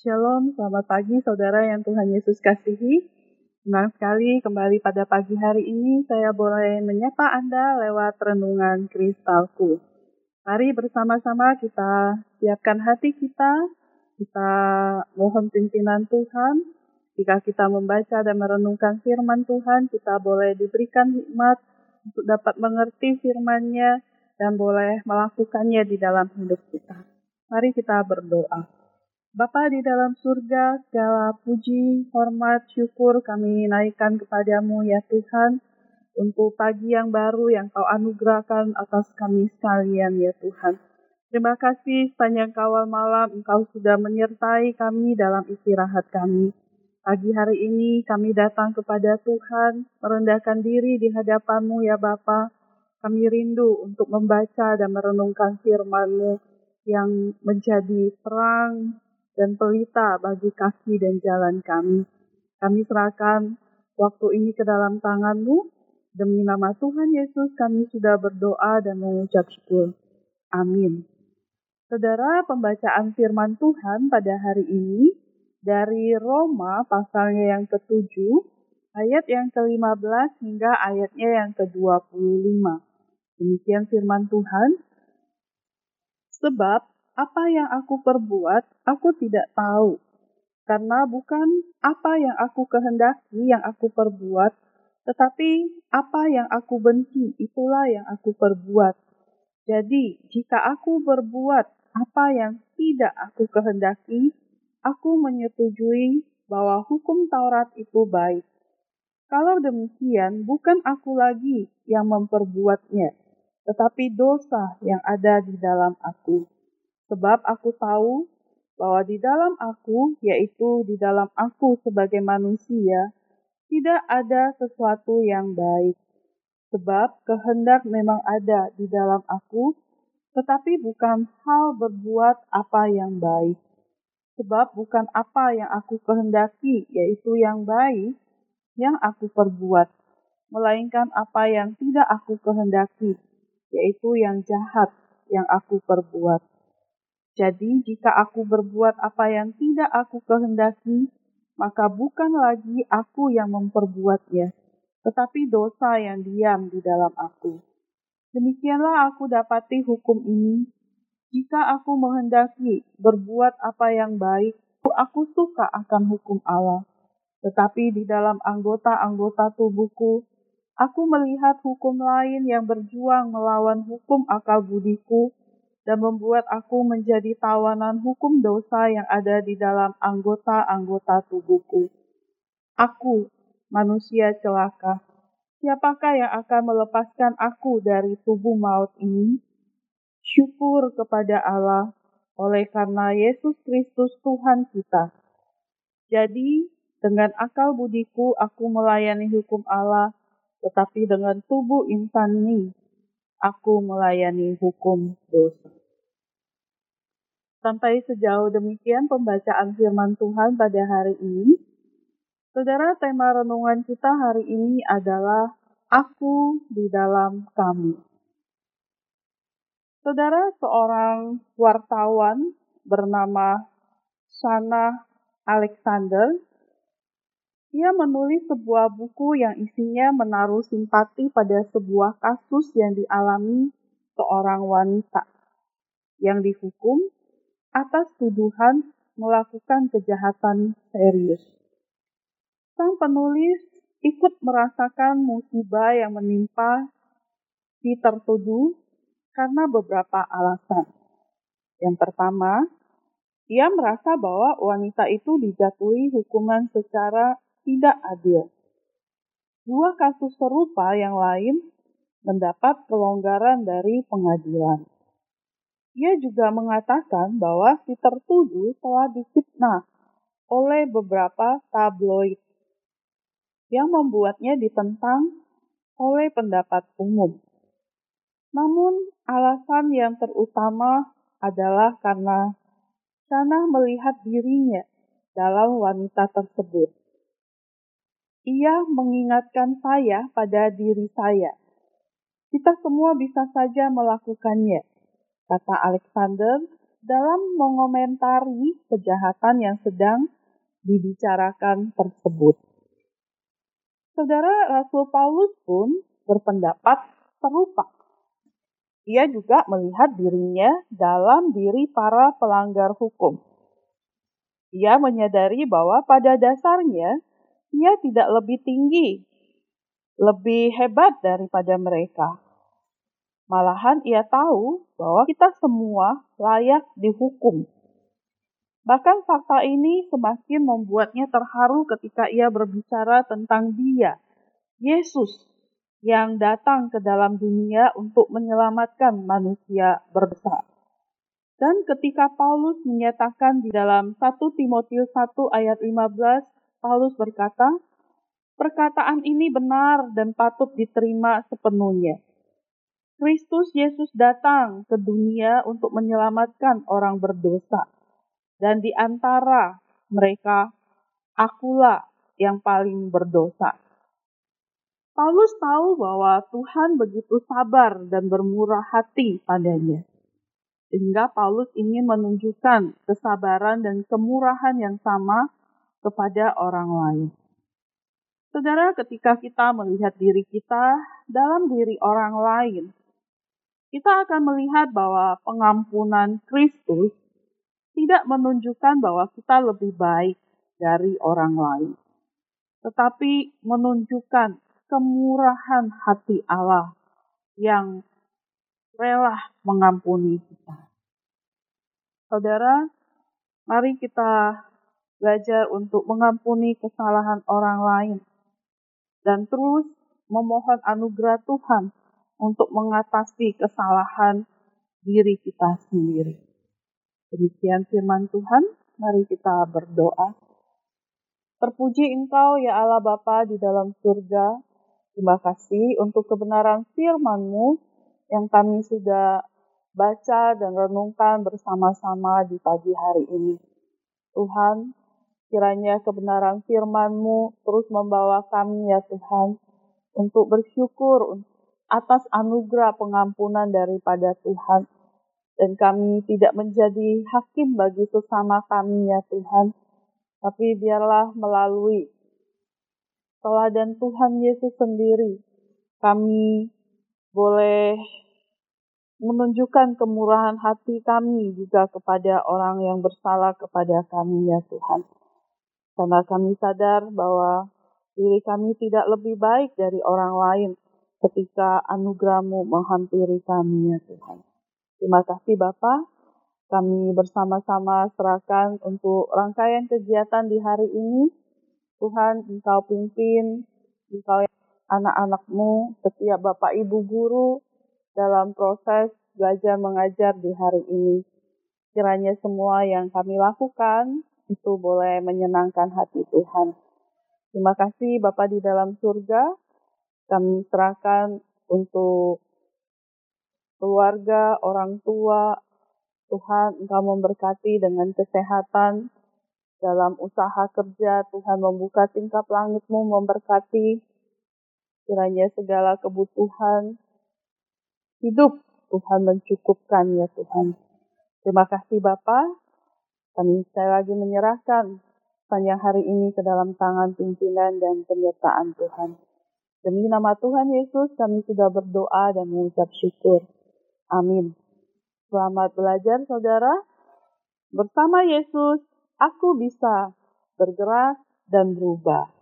Shalom, selamat pagi saudara yang Tuhan Yesus kasihi. Senang sekali kembali pada pagi hari ini saya boleh menyapa Anda lewat renungan kristalku. Mari bersama-sama kita siapkan hati kita, kita mohon pimpinan Tuhan. Jika kita membaca dan merenungkan firman Tuhan, kita boleh diberikan hikmat untuk dapat mengerti firman-Nya dan boleh melakukannya di dalam hidup kita. Mari kita berdoa. Bapa di dalam surga, segala puji, hormat, syukur kami naikkan kepadamu ya Tuhan, untuk pagi yang baru yang kau anugerahkan atas kami sekalian ya Tuhan. Terima kasih sepanjang kawal malam engkau sudah menyertai kami dalam istirahat kami. Pagi hari ini kami datang kepada Tuhan, merendahkan diri di hadapanmu ya Bapa. Kami rindu untuk membaca dan merenungkan firman-Mu yang menjadi terang dan pelita bagi kaki dan jalan kami. Kami serahkan waktu ini ke dalam tanganmu. Demi nama Tuhan Yesus kami sudah berdoa dan mengucap syukur. Amin. Saudara, pembacaan firman Tuhan pada hari ini dari Roma pasalnya yang ke-7, ayat yang ke-15 hingga ayatnya yang ke-25. Demikian firman Tuhan. Sebab apa yang aku perbuat, aku tidak tahu. Karena bukan apa yang aku kehendaki yang aku perbuat, tetapi apa yang aku benci, itulah yang aku perbuat. Jadi, jika aku berbuat apa yang tidak aku kehendaki, aku menyetujui bahwa hukum Taurat itu baik. Kalau demikian, bukan aku lagi yang memperbuatnya, tetapi dosa yang ada di dalam aku. Sebab aku tahu bahwa di dalam aku, yaitu di dalam aku sebagai manusia, tidak ada sesuatu yang baik. Sebab kehendak memang ada di dalam aku, tetapi bukan hal berbuat apa yang baik. Sebab bukan apa yang aku kehendaki, yaitu yang baik, yang aku perbuat, melainkan apa yang tidak aku kehendaki, yaitu yang jahat yang aku perbuat. Jadi, jika aku berbuat apa yang tidak aku kehendaki, maka bukan lagi aku yang memperbuatnya, tetapi dosa yang diam di dalam aku. Demikianlah aku dapati hukum ini. Jika aku menghendaki berbuat apa yang baik, aku suka akan hukum Allah. Tetapi di dalam anggota-anggota tubuhku, aku melihat hukum lain yang berjuang melawan hukum akal budiku, dan membuat aku menjadi tawanan hukum dosa yang ada di dalam anggota-anggota tubuhku. Aku, manusia celaka, siapakah yang akan melepaskan aku dari tubuh maut ini? Syukur kepada Allah oleh karena Yesus Kristus Tuhan kita. Jadi, dengan akal budiku aku melayani hukum Allah, tetapi dengan tubuh insan ini aku melayani hukum dosa. Sampai sejauh demikian pembacaan firman Tuhan pada hari ini. Saudara, tema renungan kita hari ini adalah Aku di dalam kamu. Saudara, seorang wartawan bernama Shana Alexander ia menulis sebuah buku yang isinya menaruh simpati pada sebuah kasus yang dialami seorang wanita yang dihukum atas tuduhan melakukan kejahatan serius. Sang penulis ikut merasakan musibah yang menimpa si tertuduh karena beberapa alasan. Yang pertama, ia merasa bahwa wanita itu dijatuhi hukuman secara tidak adil. Dua kasus serupa yang lain mendapat kelonggaran dari pengadilan. Ia juga mengatakan bahwa si tertuduh telah difitnah oleh beberapa tabloid yang membuatnya ditentang oleh pendapat umum. Namun, alasan yang terutama adalah karena Sana melihat dirinya dalam wanita tersebut. Ia mengingatkan saya pada diri saya. Kita semua bisa saja melakukannya, kata Alexander dalam mengomentari kejahatan yang sedang dibicarakan tersebut. Saudara Rasul Paulus pun berpendapat serupa. Ia juga melihat dirinya dalam diri para pelanggar hukum. Ia menyadari bahwa pada dasarnya ia tidak lebih tinggi, lebih hebat daripada mereka. Malahan ia tahu bahwa kita semua layak dihukum. Bahkan fakta ini semakin membuatnya terharu ketika ia berbicara tentang dia, Yesus, yang datang ke dalam dunia untuk menyelamatkan manusia berdosa. Dan ketika Paulus menyatakan di dalam 1 Timotius 1 ayat 15, Paulus berkata, Perkataan ini benar dan patut diterima sepenuhnya Kristus Yesus datang ke dunia untuk menyelamatkan orang berdosa. Dan di antara mereka, akulah yang paling berdosa. Paulus tahu bahwa Tuhan begitu sabar dan bermurah hati padanya. Sehingga Paulus ingin menunjukkan kesabaran dan kemurahan yang sama kepada orang lain. Saudara, ketika kita melihat diri kita dalam diri orang lain, kita akan melihat bahwa pengampunan Kristus tidak menunjukkan bahwa kita lebih baik dari orang lain, tetapi menunjukkan kemurahan hati Allah yang rela mengampuni kita. Saudara, mari kita belajar untuk mengampuni kesalahan orang lain dan terus memohon anugerah Tuhan untuk mengatasi kesalahan diri kita sendiri. Demikian firman Tuhan, mari kita berdoa. Terpuji Engkau ya Allah Bapa di dalam surga. Terima kasih untuk kebenaran firman-Mu yang kami sudah baca dan renungkan bersama-sama di pagi hari ini. Tuhan, kiranya kebenaran firman-Mu terus membawa kami ya Tuhan untuk bersyukur atas anugerah pengampunan daripada Tuhan. Dan kami tidak menjadi hakim bagi sesama kami ya Tuhan. Tapi biarlah melalui teladan Tuhan Yesus sendiri, kami boleh menunjukkan kemurahan hati kami juga kepada orang yang bersalah kepada kami ya Tuhan. Karena kami sadar bahwa diri kami tidak lebih baik dari orang lain, ketika anugerahmu menghampiri kami ya Tuhan. Terima kasih Bapak, kami bersama-sama serahkan untuk rangkaian kegiatan di hari ini. Tuhan, Engkau pimpin, Engkau anak-anakmu, setiap Bapak Ibu Guru dalam proses belajar mengajar di hari ini. Kiranya semua yang kami lakukan itu boleh menyenangkan hati Tuhan. Terima kasih Bapak di dalam surga, kami serahkan untuk keluarga, orang tua. Tuhan, Engkau memberkati dengan kesehatan dalam usaha kerja. Tuhan membuka tingkap langitmu, memberkati kiranya segala kebutuhan hidup Tuhan mencukupkan ya Tuhan. Terima kasih Bapak. Kami sekali lagi menyerahkan sepanjang hari ini ke dalam tangan pimpinan dan penyertaan Tuhan. Demi nama Tuhan Yesus kami sudah berdoa dan mengucap syukur. Amin. Selamat belajar saudara. Bersama Yesus, aku bisa bergerak dan berubah.